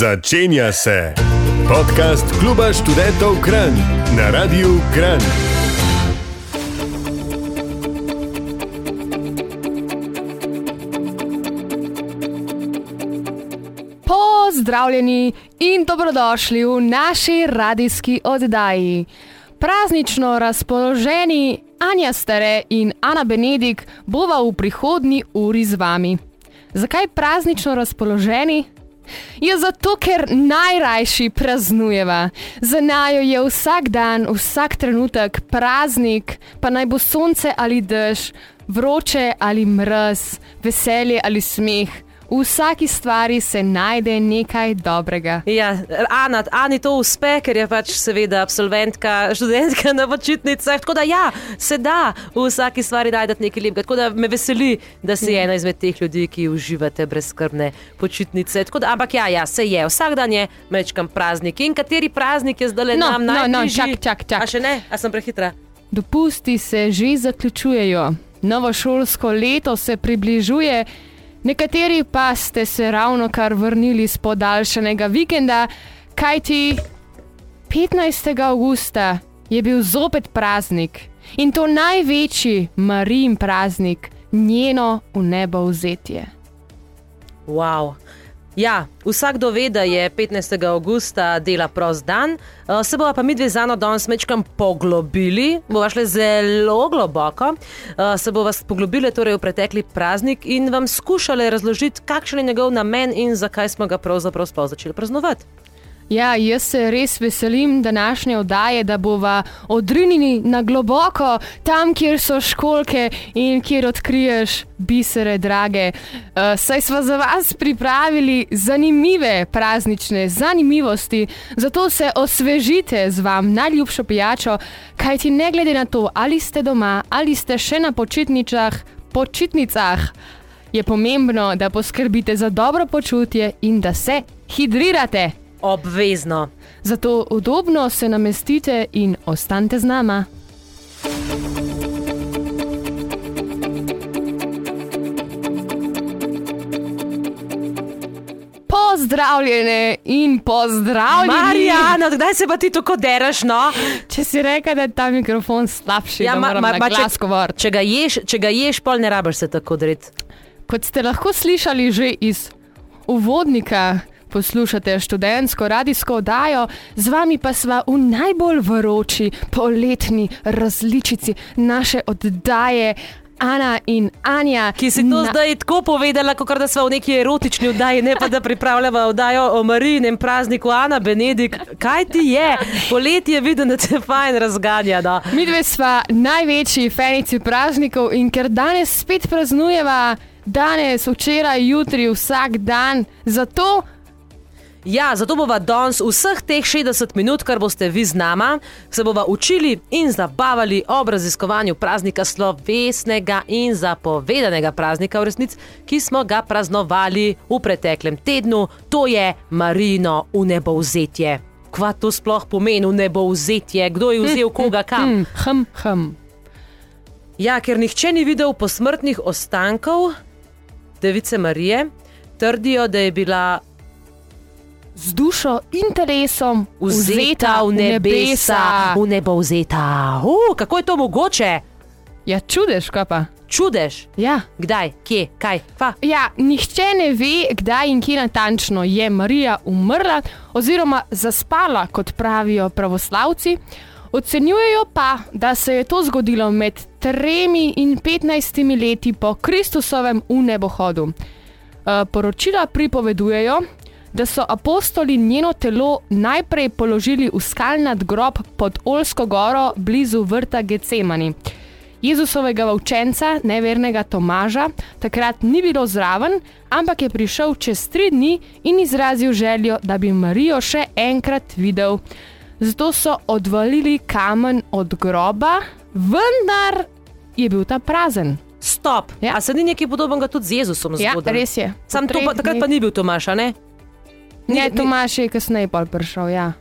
Začenja se podcast Kluba študentov Kran na Radiu Kran. Pozdravljeni in dobrodošli v naši radijski oddaji. Praznično razpoloženi Anja Stare in Ana Benedik bova v prihodnji uri z vami. Zakaj praznično razpoloženi? Je zato, ker najrajši praznujeva. Za najo je vsak dan, vsak trenutek praznik, pa naj bo sonce ali dež, vroče ali mraz, veselje ali smeh. V vsaki stvari se najde nekaj dobrega. Ja, Ana, Ani to uspe, ker je pač seveda absolventka, študentka na počitnicah. Tako da ja, se da v vsaki stvari najti nekaj lepega. Tako da me veseli, da si ena izmed teh ljudi, ki uživate brezskrbne počitnice. Tako da, ampak ja, ja, se je, vsak dan je mečkam praznik. In kateri praznik je zdaj le No, nam no, no, najbližji? čak, čak, čak. A še ne, a sem prehitra. Dopusti se že zaključujejo, novo šolsko leto se približuje, nekateri pa ste se ravno kar vrnili z podaljšanega vikenda, kajti 15. avgusta je bil zopet praznik in to največji Marijin praznik, njeno v nebo vzetje. Wow. Ja, vsakdo ve, da je 15. augusta dela prost dan, Eh, se bova pa mi dve z Ano danes mečkam poglobili, bova šli zelo globoko, Eh, se bova poglobili torej v pretekli praznik in vam skušali razložiti, kakšen je njegov namen in zakaj smo ga pravzaprav začeli praznovati. Ja, jaz se res veselim današnje oddaje, da bova odrinjeni na globoko, tam, kjer so školke in kjer odkriješ bisere, drage. Uh, saj smo za vas pripravili zanimive praznične zanimivosti, zato se osvežite z vam najljubšo pijačo, kajti ne glede na to, ali ste doma ali ste še na počitničah, počitnicah. Je pomembno, da poskrbite za dobro počutje in da se hidrirate. Obvezno. Zato udobno se namestite in ostanite z nama. Pozdravljene in pozdravljeni. Marijana, kdaj se pa ti tako deraš, no? Če si rekel, da je ta mikrofon slabši, ja, ma- ma- ma, govoriti. Če ga ješ, če ga ješ, pol ne rabiš se tako dreti. Kot ste lahko slišali že iz uvodnika, poslušate študentsko radijsko oddajo, z vami pa sva v najbolj vroči poletni različici naše oddaje. Ana in Anja, Ki si to zdaj tako povedala, kot da smo v neki erotični oddaji, ne pa da pripravljamo oddajo o Marijinem prazniku, Ana Benedik. Kaj ti je? Poletje vidim, da te fajn razganja. No. Mi dve sva največji fanici praznikov in ker danes spet praznujeva, danes, včeraj, jutri, vsak dan, zato Ja, zato bova danes vseh teh 60 minut, kar boste vi z nama, se bova učili in zabavali ob raziskovanju praznika slovesnega in zapovedanega praznika v resnici, ki smo ga praznovali v preteklem tednu, to je Marino v nebovzetje. Kva to sploh pomeni v nebovzetje, kdo je vzel koga kam? hm, hm, hm. Ja, ker nihče ni videl posmrtnih ostankov device Marije, trdijo, da je bila z dušo in telesom vzeta v nebesa, v nebo vzeta. Uh, kako je to mogoče? Ja, čudeš, kaj pa. Čudež. Ja. Kdaj, kje, kaj, pa? Ja, nihče ne ve, kdaj in kje natančno je Marija umrla oziroma zaspala, kot pravijo pravoslavci. Ocenjujejo pa, da se je to zgodilo med 3 in 15 leti po Kristusovem unebohodu. Eh, Poročila pripovedujejo, da so apostoli njeno telo najprej položili v skalnat grob pod Olsko goro blizu vrta Gecemani. Jezusovega učenca, nevernega Tomaža, takrat ni bilo zraven, ampak je prišel čez tri dni in izrazil željo, da bi Marijo še enkrat videl. Zato so odvalili kamen od groba, vendar je bil ta prazen. Stop. Ja. A se ni nekaj podobnega tudi z Jezusom Ja, zgodilo? res je. Sam to, pa, takrat dneh. pa ni bil Tomaš, a ne? Ne, Tomaš je kasneje prišel. Ja.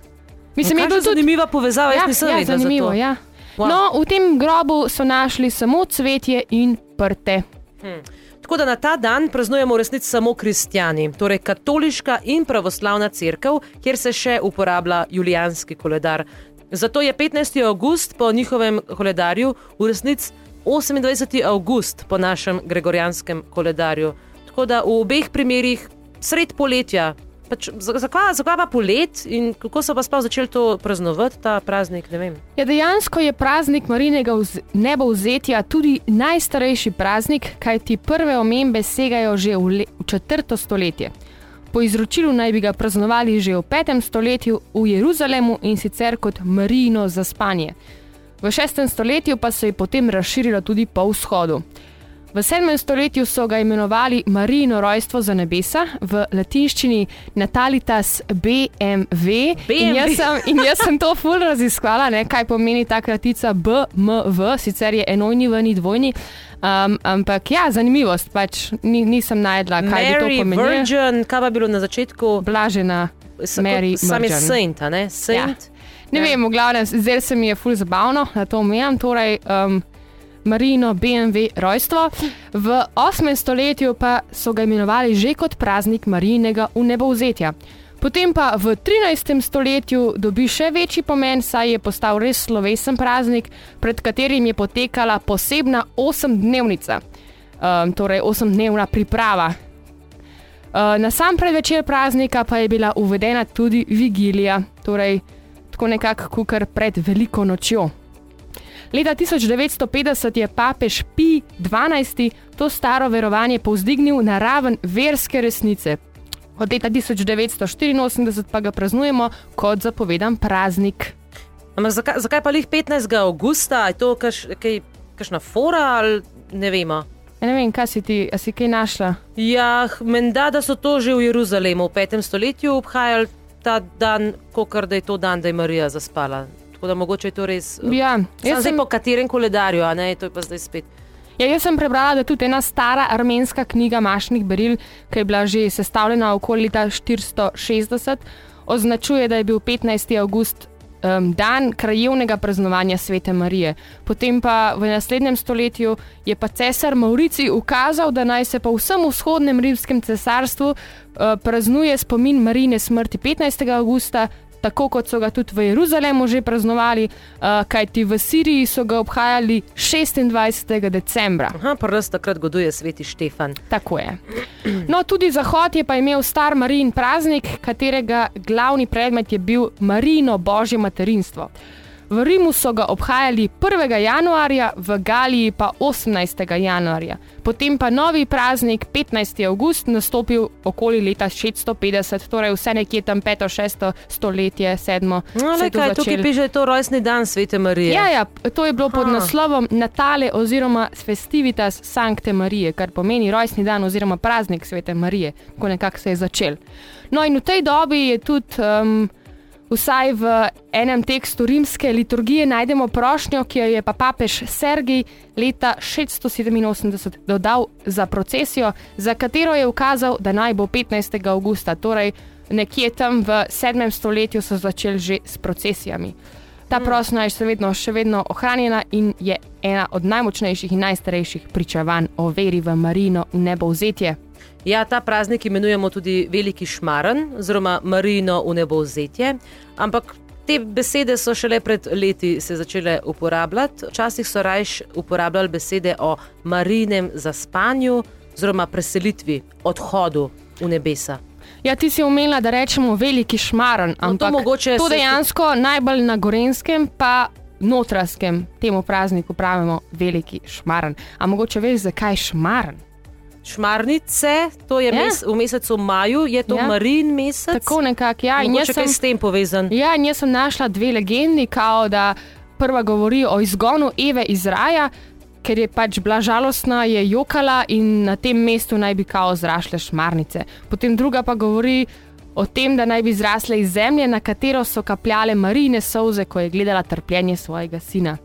Mislim, No, je bil kakšna tudi zanimiva povezava, jaz ja, nisem ja, vedela za zanimivo. Ja. Wow. No, v tem grobu so našli samo cvetje in prte. Tako da na ta dan praznujemo v resnici samo kristijani, torej katoliška in pravoslavna crkva, kjer se še uporablja julijanski koledar. Zato je 15. august po njihovem koledarju v resnici 28. august po našem gregorijanskem koledarju. Tako da v obeh primerih sred poletja. Pač, zakaj, zakaj pa polet in kako so pa sploh začeli to praznovati, ta praznik? Ja, dejansko je praznik Marinega nebovzetja tudi najstarejši praznik, kajti prve omembe segajo že v, le, v četrto stoletje. Po izročilu naj bi ga praznovali že v petem stoletju v Jeruzalemu in sicer kot Marino za spanje. V šestem stoletju pa se je potem razširilo tudi po vzhodu. V 7. stoletju so ga imenovali Marino rojstvo za nebesa, v latinščini Natalitas BMW. BMW. In, jaz sem, in jaz sem to ful raziskvala, ne, kaj pomeni ta kratica BMW, sicer je enojni, vni dvojni. Um, ampak ja, zanimivost, pač ni, nisem najdla, kaj Mary, je to pomenilo. Virgin, kaj pa bilo na začetku? Blažena, Mary. Sam je saint, ne? Saint. Ja. Ne ja. vem, v glavnem, zdaj se mi je ful zabavno, da to omejam. Torej, um, Marino BMW rojstvo. V 8. stoletju pa so ga imenovali že kot praznik Marinega v nebovzetja. Potem pa v 13. stoletju dobi še večji pomen, saj je postal res slovesen praznik, pred katerim je potekala posebna osemdnevnica, um, torej osemdnevna priprava. Uh, na sam predvečer praznika pa je bila uvedena tudi vigilija, torej tako nekako pred veliko nočjo. Leta 1950 je papež Pi XII to staro verovanje povzdignil na raven verske resnice. Od leta 1984 pa ga praznujemo kot zapovedan praznik. Ampak zakaj, zakaj pa jih 15. augusta, je to kakšna fora ali ne vemo? Ja, ne vem, kaj si ti, a si kaj našla? Ja, menda, da so to že v Jeruzalemu v 5. stoletju obhajali ta dan, kot da je to dan, da je Marija zaspala. Tako da mogoče je to res. Eh, ja, jaz sem po katerem koledarju, a ne, to je pa zdaj spet. Ja, jaz sem prebrala, da tudi ena stara armenska knjiga Mašnih beril, ki je bila že sestavljena okoli leta 460, označuje, da je bil 15. august um, dan krajevnega praznovanja svete Marije. Potem pa v naslednjem stoletju je pa cesar Maurici ukazal, da naj se po vsem vzhodnem rimskem cesarstvu uh, praznuje spomin Marine smrti 15. augusta, tako kot so ga tudi v Jeruzalemu že praznovali, uh, kajti v Siriji so ga obhajali 26. decembra. Aha, prst takrat goduje sveti Štefan. Tako je. No, tudi Zahod je pa imel star Marijin praznik, katerega glavni predmet je bil Marijino božje materinstvo. V Rimu so ga obhajali 1. januarja, v Galiji pa 18. januarja. Potem pa novi praznik 15. august nastopil okoli leta 650, torej vse nekje tam 5. 6. stoletje, 7. No, le kaj, tukaj piše, da je to rojstni dan svete Marije. Ja, ja, to je bilo pod ha. naslovom Natale oziroma Festivitas Sancte Marije, kar pomeni rojstni dan oziroma praznik svete Marije, ko nekako se je začel. No in v tej dobi je tudi. Um, Vsaj v enem tekstu rimske liturgije najdemo prošnjo, ki jo je pa papež Sergij leta 687 dodal za procesijo, za katero je ukazal, da naj bo 15. augusta, torej nekje tam v 7. stoletju so začeli že s procesijami. Ta mm. prošnja je še vedno, še vedno ohranjena in je ena od najmočnejših in najstarejših pričevanj o veri v Marino in nebo vzetje. Ja, ta praznik imenujemo tudi Veliki Šmaren, oziroma Marino v nebo vzetje. Ampak te besede so šele pred leti se začele uporabljati. Včasih so rajš uporabljali besede o marinem zaspanju, oziroma preselitvi, odhodu v nebesa. Ja, ti si omenila, da rečemo veliki šmaren, no, ampak no, to, to dejansko se... najbolj na gorenskem, pa notranskem temu prazniku pravimo veliki šmaren. Ampak mogoče veš, zakaj šmaren? Šmarnice, to je ja. mes, v mesecu maju, je to ja. marin mesec. Tako nekako, ja. In jaz sem s tem povezan. Ja, in jaz sem našla dve legendi, kao da prva govori o izgonu Eve iz raja, ker je pač bila žalostna, je jokala in na tem mestu naj bi kao zrašle šmarnice. Potem druga pa govori o tem, da naj bi zrasle iz zemlje, na katero so kapljale marine solze, ko je gledala trpljenje svojega sina.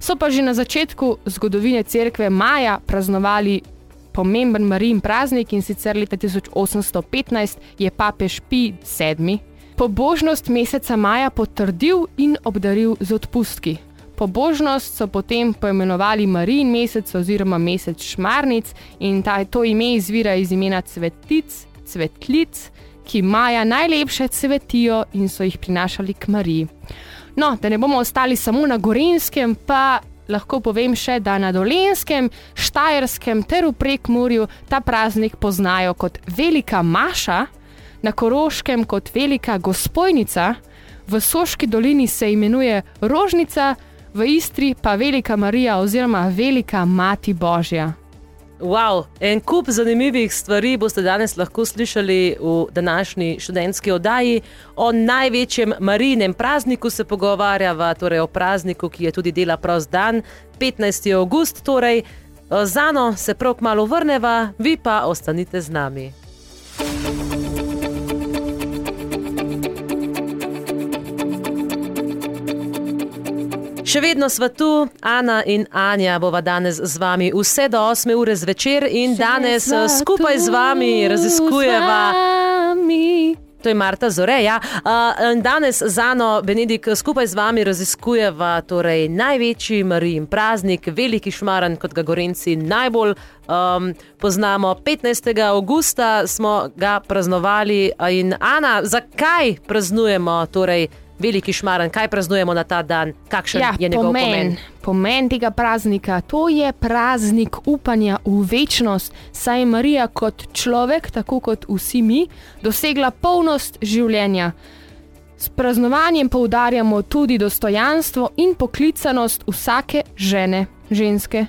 So pa že na začetku zgodovine cerkve Maja praznovali pomemben marin praznik in sicer leta 1815 je papež Pi VII pobožnost meseca maja potrdil in obdaril z odpustki. pobožnost so potem poimenovali Marijin mesec oziroma mesec Šmarnic in ta, to ime izvira iz imena cvetic, cvetlic, ki maja najlepše cvetijo in so jih prinašali k Mariji. No, da ne bomo ostali samo na Gorenskem, pa lahko povem še, da na Dolenskem, Štajerskem ter v Prekmurju ta praznik poznajo kot Velika Maša, na Koroškem kot Velika Gospojnica, v Soški dolini se imenuje Rožnica, v Istri pa Velika Marija oziroma Velika Mati Božja. Wow, en kup zanimivih stvari boste danes lahko slišali v današnji študentski oddaji. O največjem marijinem prazniku se pogovarjava, torej o prazniku, ki je tudi dela prost dan, 15. august. Torej, zano se prav kmalo vrneva, vi pa ostanite z nami. Še vedno smo tu, Ana in Anja, bova danes z vami vse do 8 ure zvečer in danes sva skupaj z vami raziskujeva. z vami. To je Marta Zoreja. Uh, in danes z Ano Benedik skupaj z vami raziskujeva torej, največji Marijin praznik, veliki šmaran, kot ga Gorenci najbolj um, poznamo. 15. augusta smo ga praznovali. In Ana, zakaj praznujemo torej, veliki šmaran, kaj praznujemo na ta dan, kakšen Ja, je njegov pomen? pomen, pomen tega praznika, to je praznik upanja v večnost, saj je Marija kot človek, tako kot vsi mi, dosegla polnost življenja. S praznovanjem poudarjamo tudi dostojanstvo in poklicanost vsake žene, ženske.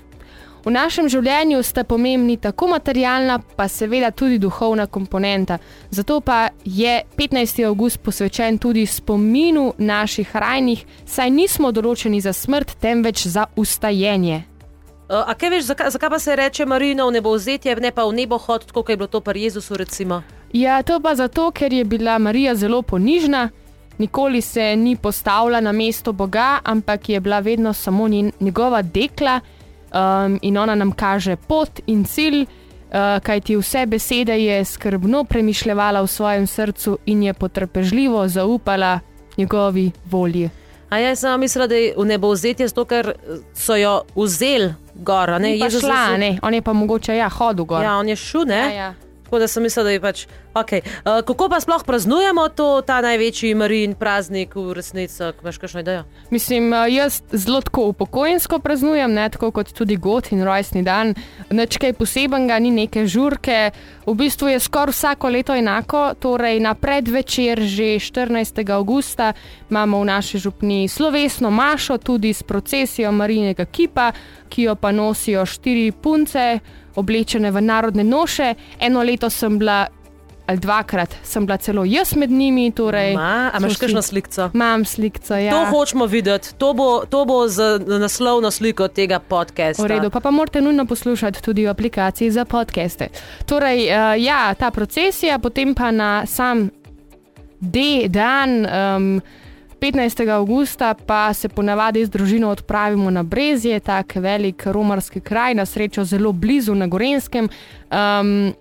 V našem življenju sta pomembni tako materialna, pa seveda tudi duhovna komponenta. Zato pa je 15. august posvečen tudi spominu naših rajnih, saj nismo določeni za smrt, temveč za ustajenje. A kaj veš, zakaj, zakaj pa se reče Marino v nebo vzetje, ne pa v nebo hod, kot je bilo to pri Jezusu? Recimo? Ja, to pa zato, ker je bila Marija zelo ponižna, nikoli se ni postavila na mesto Boga, ampak je bila vedno samo njen, njegova dekla um, in ona nam kaže pot in cilj, uh, kajti vse besede je skrbno premišljala v svojem srcu in je potrpežljivo zaupala njegovi volji. A jaz sem mislila, da je v nebo vzetje, zato ker so jo vzeli gor. a Ne, pa Jezus šla, je- ne, on je pa mogoče ja, hodil gor. Ja, on je šel, ne? Ja, ja. Tako da sem mislila, da je pač. Okay. Uh, kako pa sploh praznujemo to, ta največji Marijin praznik v resnici? Imaš kakšno idejo? Mislim, eh, jaz zelo tako upokojensko praznujem, ne tako kot tudi God in rojstni dan. Nič kaj posebenega, ni neke žurke. V bistvu je skoraj vsako leto enako. Torej, na predvečer, že 14. augusta, imamo v naši župni slovesno mašo, tudi s procesijo Marijinega kipa, ki jo pa nosijo štiri punce, oblečene v narodne noše. Eno leto sem bila. Ali dvakrat sem bila celo jaz med njimi. Torej, Ma, a imaš si- kakšno sliko? Imam sliko, ja. To hočemo videti, to bo, to bo z naslovno sliko tega podcasta. V redu, pa, pa morate nujno poslušati tudi v aplikaciji za podcaste. Torej, uh, ja, ta procesija, potem pa na sam D dan. Um, 15. augusta pa se ponavadi z družino odpravimo na Brezje, tako velik romarski kraj, na srečo zelo blizu na Gorenskem. Um,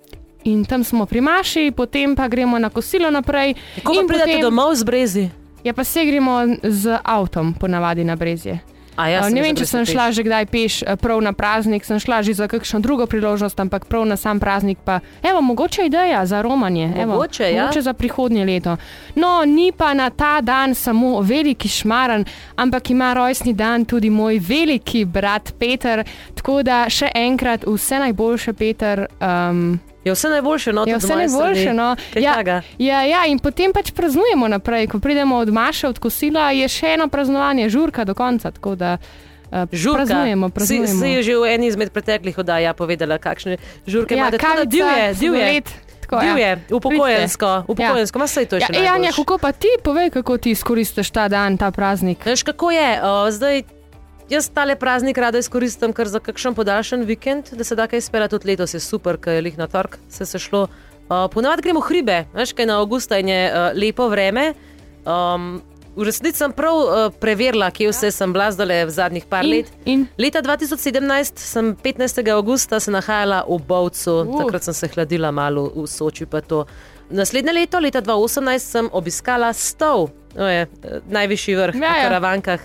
in tam smo pri Maši, potem pa gremo na kosilo naprej. Ko pa in pridete potem- domov z brezi? Ja, pa se gremo z avtom ponavadi na Brezje. Ja, Uh, ne vem, če sem šla peš. že kdaj peš, eh, prav na praznik, sem šla že za kakšno drugo priložnost, ampak prav na sam praznik pa. Evo, mogoče ideja za romanje. Evo, Mogoče, ja. mogoče za prihodnje leto. No, ni pa na ta dan samo veliki šmaran, ampak ima rojstni dan tudi moj veliki brat Peter. Tako da še enkrat vse najboljše, Peter. Um, Je vse najboljše, no, Je vse najboljše. No. Ja, ja, ja, in potem pač praznujemo naprej. Ko pridemo od Maša, od kosila, je še eno praznovanje, žurka do konca. Da uh, Žurka. praznujemo, Si, praznujemo. si je že v eni izmed preteklih oddaj ja, povedala, kakšne žurke ja, imate. Kavica, divje, divje. tako, ja. Divje, upokojensko, upokojensko, ja. saj to je Ja, še ej, Anja, najboljše. kako pa ti povej, kako ti izkoristiš ta dan, ta praznik? Veš, kako je? O, zdaj, jaz tale praznik rada izkoristim kar za kakšen podaljšan vikend, da se da kaj izpela tudi letos, je super, ker je lih na tork se je šlo. Uh, Ponavadi gremo v hribe, veš, kaj na avgusta je uh, lepo vreme. Um, v resnici sem prav uh, preverila, kje vse sem bila zdaj v zadnjih par In, let. in Leta 2017 sem 15. augusta se nahajala v Bovcu, Uh. takrat sem se hladila malo v Soči. Naslednje leto, leta 2018, sem obiskala Stov, to je eh, najvišji vrh Ja, ja, ja. na Karavankah.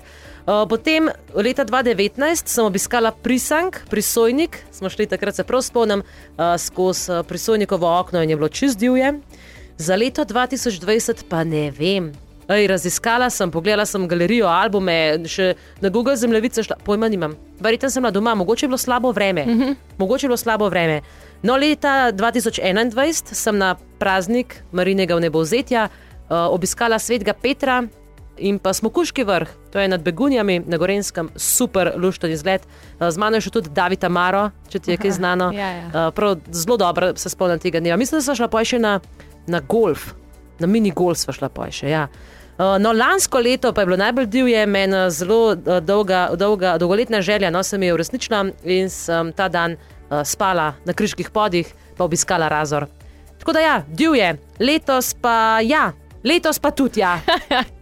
Uh, potem leta 2019 sem obiskala Prisang, prisojnik, smo šli takrat se prav spomnim uh, skozi uh, prisojnikovo okno in je bilo čist divje. Za leto 2020 pa ne vem. Ej, raziskala sem, pogledala sem galerijo, albume, še na Google zemljevice, šla, pojma nimam. Verjetno sem bila doma, mogoče je bilo slabo vreme. Mm -hmm. Mogoče je bilo slabo vreme. No, leta 2021 sem na praznik Marinega vnebovzetja uh, obiskala svetega Petra in pa Smokuški vrh, to je nad Begunjami na Gorenskem, super lušten izgled. Uh, z mano je še tudi David Amaro, če ti je kaj znano. ja, ja. Uh, prav, zelo dobro se spomnim tega dneva. Mislim, da sem šla pa še na, na golf, na mini golf sva šla pa še. Ja. Uh, no, lansko leto pa je bilo najbolj divje, meni zelo dolga, dolga, dolgoletna želja, no se mi je uresničila in sem ta dan spala na križkih podih, pa obiskala Razor. Tako da ja, divje, letos pa ja, letos pa tudi ja.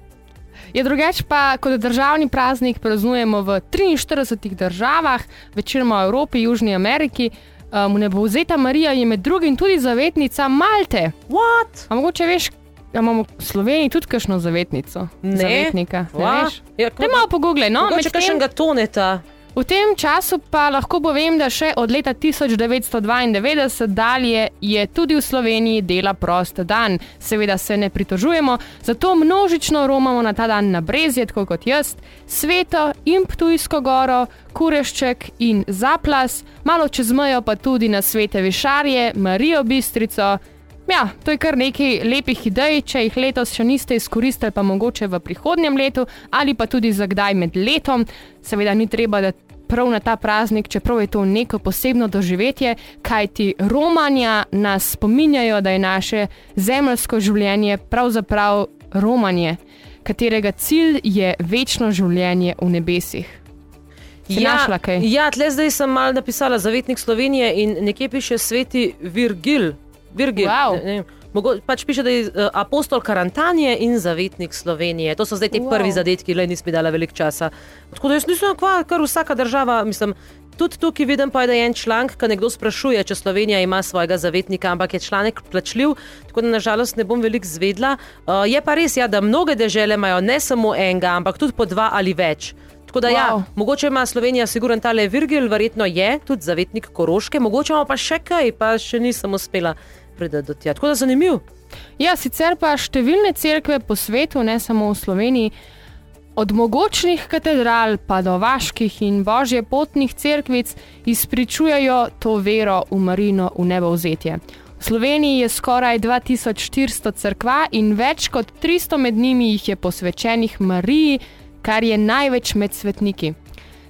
Je drugače pa, kot državni praznik praznujemo v 43 državah, večinoma v Evropi, Južni Ameriki. Um, ne bo vzeta Marija je med drugim tudi zavetnica Malte. What? A mogoče veš, da imamo v Sloveniji tudi kakšno zavetnico? Ne. Zavetnika. Ne Va? veš? Ja, Te malo pogooglej, no, Mogoče medtem- kakšnega toneta. V tem času pa lahko povem, da še od leta 1992 dalje je tudi v Sloveniji dela prost dan. Seveda se ne pritožujemo, zato množično romamo na ta dan na Brezje, tako kot jaz, Sveto in Ptujsko goro, Kurešček in Zaplas, malo čez mejo pa tudi na Svete Višarje, Marijo Bistrico. Ja, to je kar nekaj lepih idej, če jih letos še niste izkoristili, pa mogoče v prihodnjem letu ali pa tudi za kdaj med letom. Seveda ni treba, da prav na ta praznik, čeprav je to neko posebno doživetje, kajti romanja nas spominjajo, da je naše zemljsko življenje pravzaprav romanje, katerega cilj je večno življenje v nebesih. Si našla kaj? Ja, tle zdaj sem mal napisala zavetnik Slovenije in nekje piše sveti Virgil. Virgil. Wow. Ne, ne, mogo, pač piše, da je uh, apostol Karantanije in zavetnik Slovenije. To so zdaj ti Wow. prvi zadetki, le nisem mi dala veliko časa. Tako da jaz nisem kva, kar vsaka država, mislim. Tudi tukaj vidim, pa je, da je en članek, ki nekdo sprašuje, če Slovenija ima svojega zavetnika, ampak je članek plačljiv, tako da nažalost ne bom veliko zvedla. Uh, je pa res, ja, da mnoge dežele imajo ne samo enega, ampak tudi po dva ali več. Tako da, wow. ja, Wow. mogoče ima Slovenija, siguren tale Virgil, verjetno je tudi zavetnik Koroške, mogoče ima pa še kaj, pa še nisem uspela priti do tja. Tako da zanimiv. Ja, sicer pa številne cerkve po svetu, ne samo v Sloveniji, od mogočnih katedral pa do vaških in božje potnih cerkvic izpričujejo to vero v Marino v nebovzetje. V Sloveniji je skoraj 2400 cerkva in več kot 300 med njimi jih je posvečenih Mariji, kar je največ med svetniki.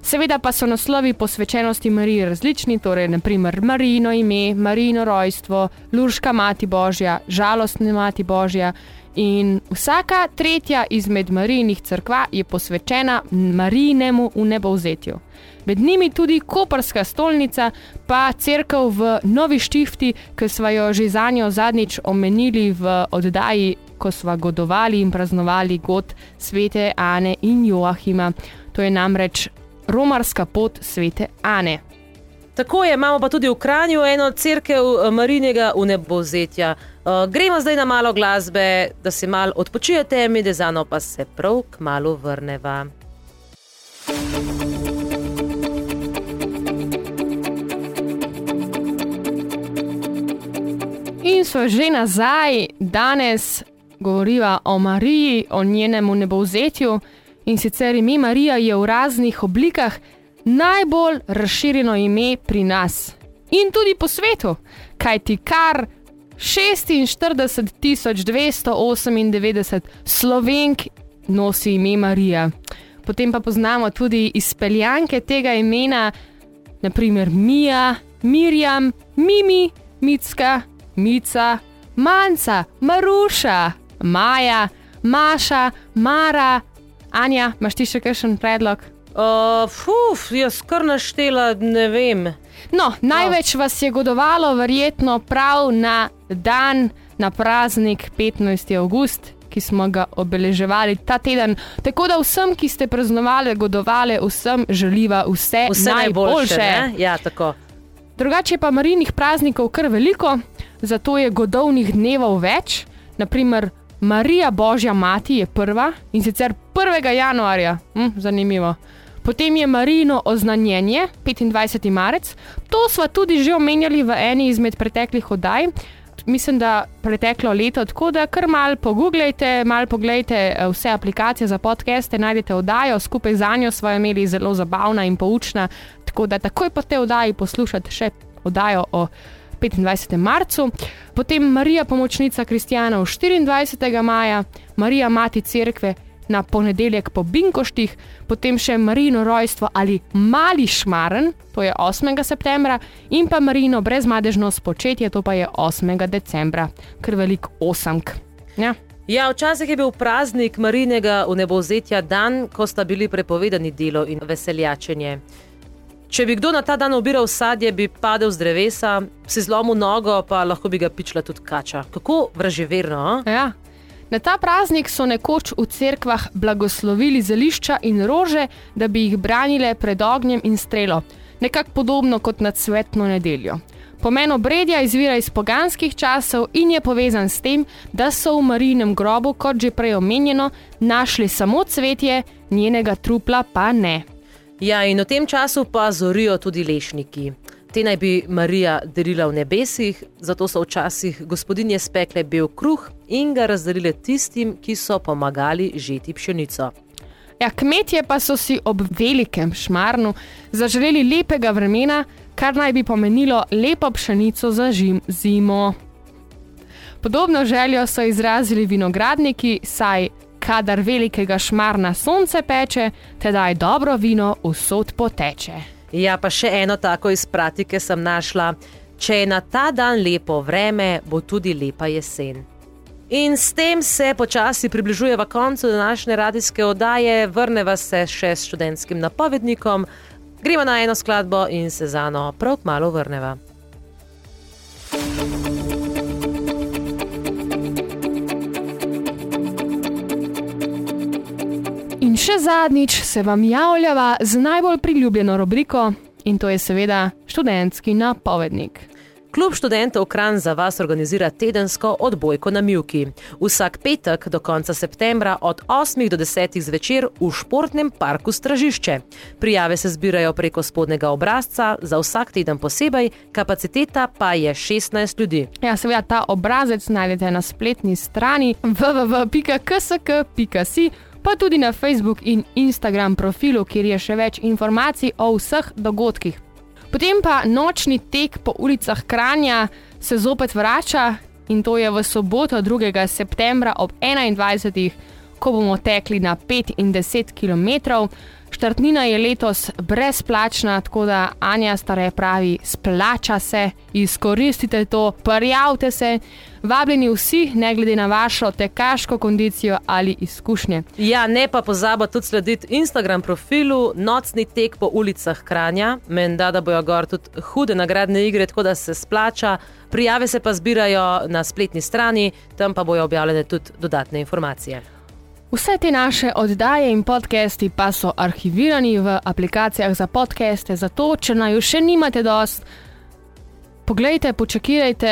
Seveda pa so naslovi posvečenosti Mariji različni, torej naprimer Marijino ime, Marijino rojstvo, Lurška mati Božja, žalostna mati Božja. In vsaka tretja izmed Marijinih crkva je posvečena Marijinemu v nebovzetju. Med njimi tudi Koperska stolnica, pa crkva v Novi Štifti, ki smo jo že za njo zadnjič omenili v oddaji, ko smo godovali in praznovali god svete Ane in Joachima. To je namreč romarska pot svete Ane. Tako je, imamo pa tudi v Kranju eno crkev Marinega v nebozetja. Uh, gremo zdaj na malo glasbe, da se malo odpočijete, mi dezano pa se prav k malu vrneva. In so že nazaj, danes govoriva o Mariji, o njenem nebovzetju. In sicer ime Marija je v raznih oblikah najbolj razširjeno ime pri nas in tudi po svetu, kajti kar 46.298 slovenk nosi ime Marija. Potem pa poznamo tudi izpeljanke tega imena, naprimer Mija, Mirjam, Mimi, Micka, Mica, Manca, Maruša, Maja, Maša, Mara. Anja, imaš ti še kakšen predlog? Uh, fuf, jaz kar naštela, ne vem. No, največ vas je godovalo, verjetno prav na dan, na praznik 15. august, ki smo ga obeleževali ta teden. Tako da vsem, ki ste praznovali, godovali, vsem želiva vse, Vse najboljše. ne? Ja, tako. Drugače pa marinih praznikov kar veliko, zato je godovnih dnevov več. Naprimer, Marija Božja Mati je prva in sicer 1. januarja. Hm, zanimivo. Potem je Marino oznanjenje, 25. marec. To smo tudi že omenjali v eni izmed preteklih oddaj. Mislim, da preteklo leto, tako da kar mal pogooglejte, mal pogledajte eh, vse aplikacije za podcaste, najdete oddajo, skupaj z njo smo imeli zelo zabavna in poučna. Tako da takoj po tej oddaji poslušate še oddajo o 25. marcu, potem Marija pomočnica kristijanov 24. maja, Marija mati cerkve na ponedeljek po Binkoštih, potem še Marino rojstvo ali mali šmaren, to je 8. septembra, in pa Marino brezmadežno spočetje, to pa je 8. decembra, kar velik osamk. Ja. Ja, včasih je bil praznik Marinega vnebozetja dan, ko sta bili prepovedani delo in veseljačenje. Če bi kdo na ta dan obiral sadje, bi padel z drevesa, si zlomil nogo, pa lahko bi ga pičila tudi kača. Kako vraževerno? Ja. Na ta praznik so nekoč v cerkvah blagoslovili zelišča in rože, da bi jih branile pred ognjem in strelo, nekako podobno kot na cvetno nedeljo. Pomen obredja izvira iz poganskih časov in je povezan s tem, da so v marinem grobu, kot že prej omenjeno, našli samo cvetje, njenega trupla pa ne. Ja, in v tem času pa zorijo tudi lešniki. Te naj bi Marija delila v nebesih, zato so včasih gospodinje spekle bel kruh in ga razdelile tistim, ki so pomagali žeti pšenico. Ja, kmetje pa so si ob velikem šmarnu zaželeli lepega vremena, kar naj bi pomenilo lepo pšenico za žim, zimo. Podobno željo so izrazili vinogradniki, saj kadar velikega šmarna sonce peče, tedaj dobro vino vsot poteče. Ja, pa še eno tako iz pratike sem našla. Če je na ta dan lepo vreme, bo tudi lepa jesen. In s tem se počasi približujeva koncu današnje radijske oddaje, vrneva se še s študentskim napovednikom, gremo na eno skladbo in se za eno prav malo vrneva. In še zadnjič se vam javljava z najbolj priljubljeno rubriko, in to je seveda študentski napovednik. Klub študentov Kran za vas organizira tedensko odbojko na Mjuki. Vsak petek do konca septembra od 8 do 10 zvečer v športnem parku Stražišče. Prijave se zbirajo preko spodnega obrazca, za vsak teden posebej, kapaciteta pa je 16 ljudi. Ja, seveda ta obrazec najdete na spletni strani www.ksk.si pa tudi na Facebook in Instagram profilu, kjer je še več informacij o vseh dogodkih. Potem pa nočni tek po ulicah Kranja se zopet vrača in to je v soboto 2. septembra ob 21. ko bomo tekli na 5 in 10 km. Štartnina je letos brezplačna, tako da Anja stare pravi, splača se, izkoristite to, prijavite se, vabljeni vsi, ne glede na vašo tekaško kondicijo ali izkušnje. Ja, ne pa pozabo tudi slediti Instagram profilu Nocni tek po ulicah Kranja, menda da bojo gor tudi hude nagradne igre, tako da se splača. Prijave se pa zbirajo na spletni strani, tam pa bojo objavljene tudi dodatne informacije. Vse te naše oddaje in podcasti pa so arhivirani v aplikacijah za podcaste, zato če naj jo še nimate dost, poglejte, počakajte,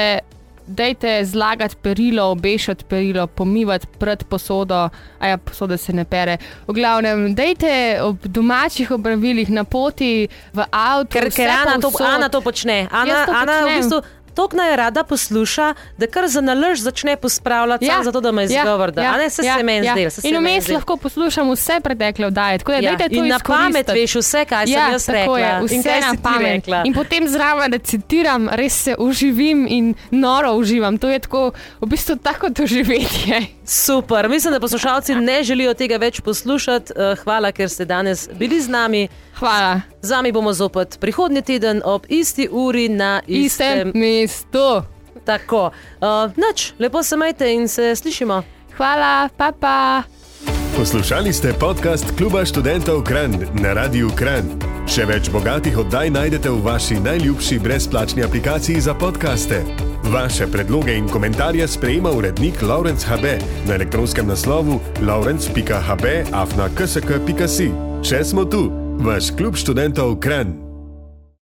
dajte zlagati perilo, obešati perilo, pomivati pred posodo, a ja, posoda se ne pere. V glavnem, dajte ob domačih obravilih na poti v avtu. Ker, ker Ana, to, Ana to počne. Ana, to Ana v počnem. bistvu Tok naj rada posluša, da kar za nalož začne pospravljati, ja, zato da me izgovor. Ja, ja, se ja, se meni ja. zdelo. In vmes lahko poslušam vse pretekle oddaje. Tako da Ja, dajte to in na pamet veš vse, kaj sem ja, jaz tako rekla. Je, in vse kaj na pamet. rekla. In potem zraven recitiram, res se uživim in noro uživam. To je tako, v bistvu tako doživetje. Super, mislim, da poslušalci ne želijo tega več poslušati. Eh, Hvala, ker ste danes bili z nami. Hvala. Z vami bomo zopet prihodnji teden ob isti uri na istem. Istem mestu. Tako, uh, noč, lepo se majte in se slišimo. Hvala, pa pa. Poslušali ste podcast Kluba študentov Kran na Radiu Kran. Še več bogatih oddaj najdete v vaši najljubši brezplačni aplikaciji za podkaste. Vaše predloge in komentarje sprejema urednik Laurence HB na elektronskem naslovu laurence.hb afna ksk.si. Še smo tu, vaš klub študentov Kran.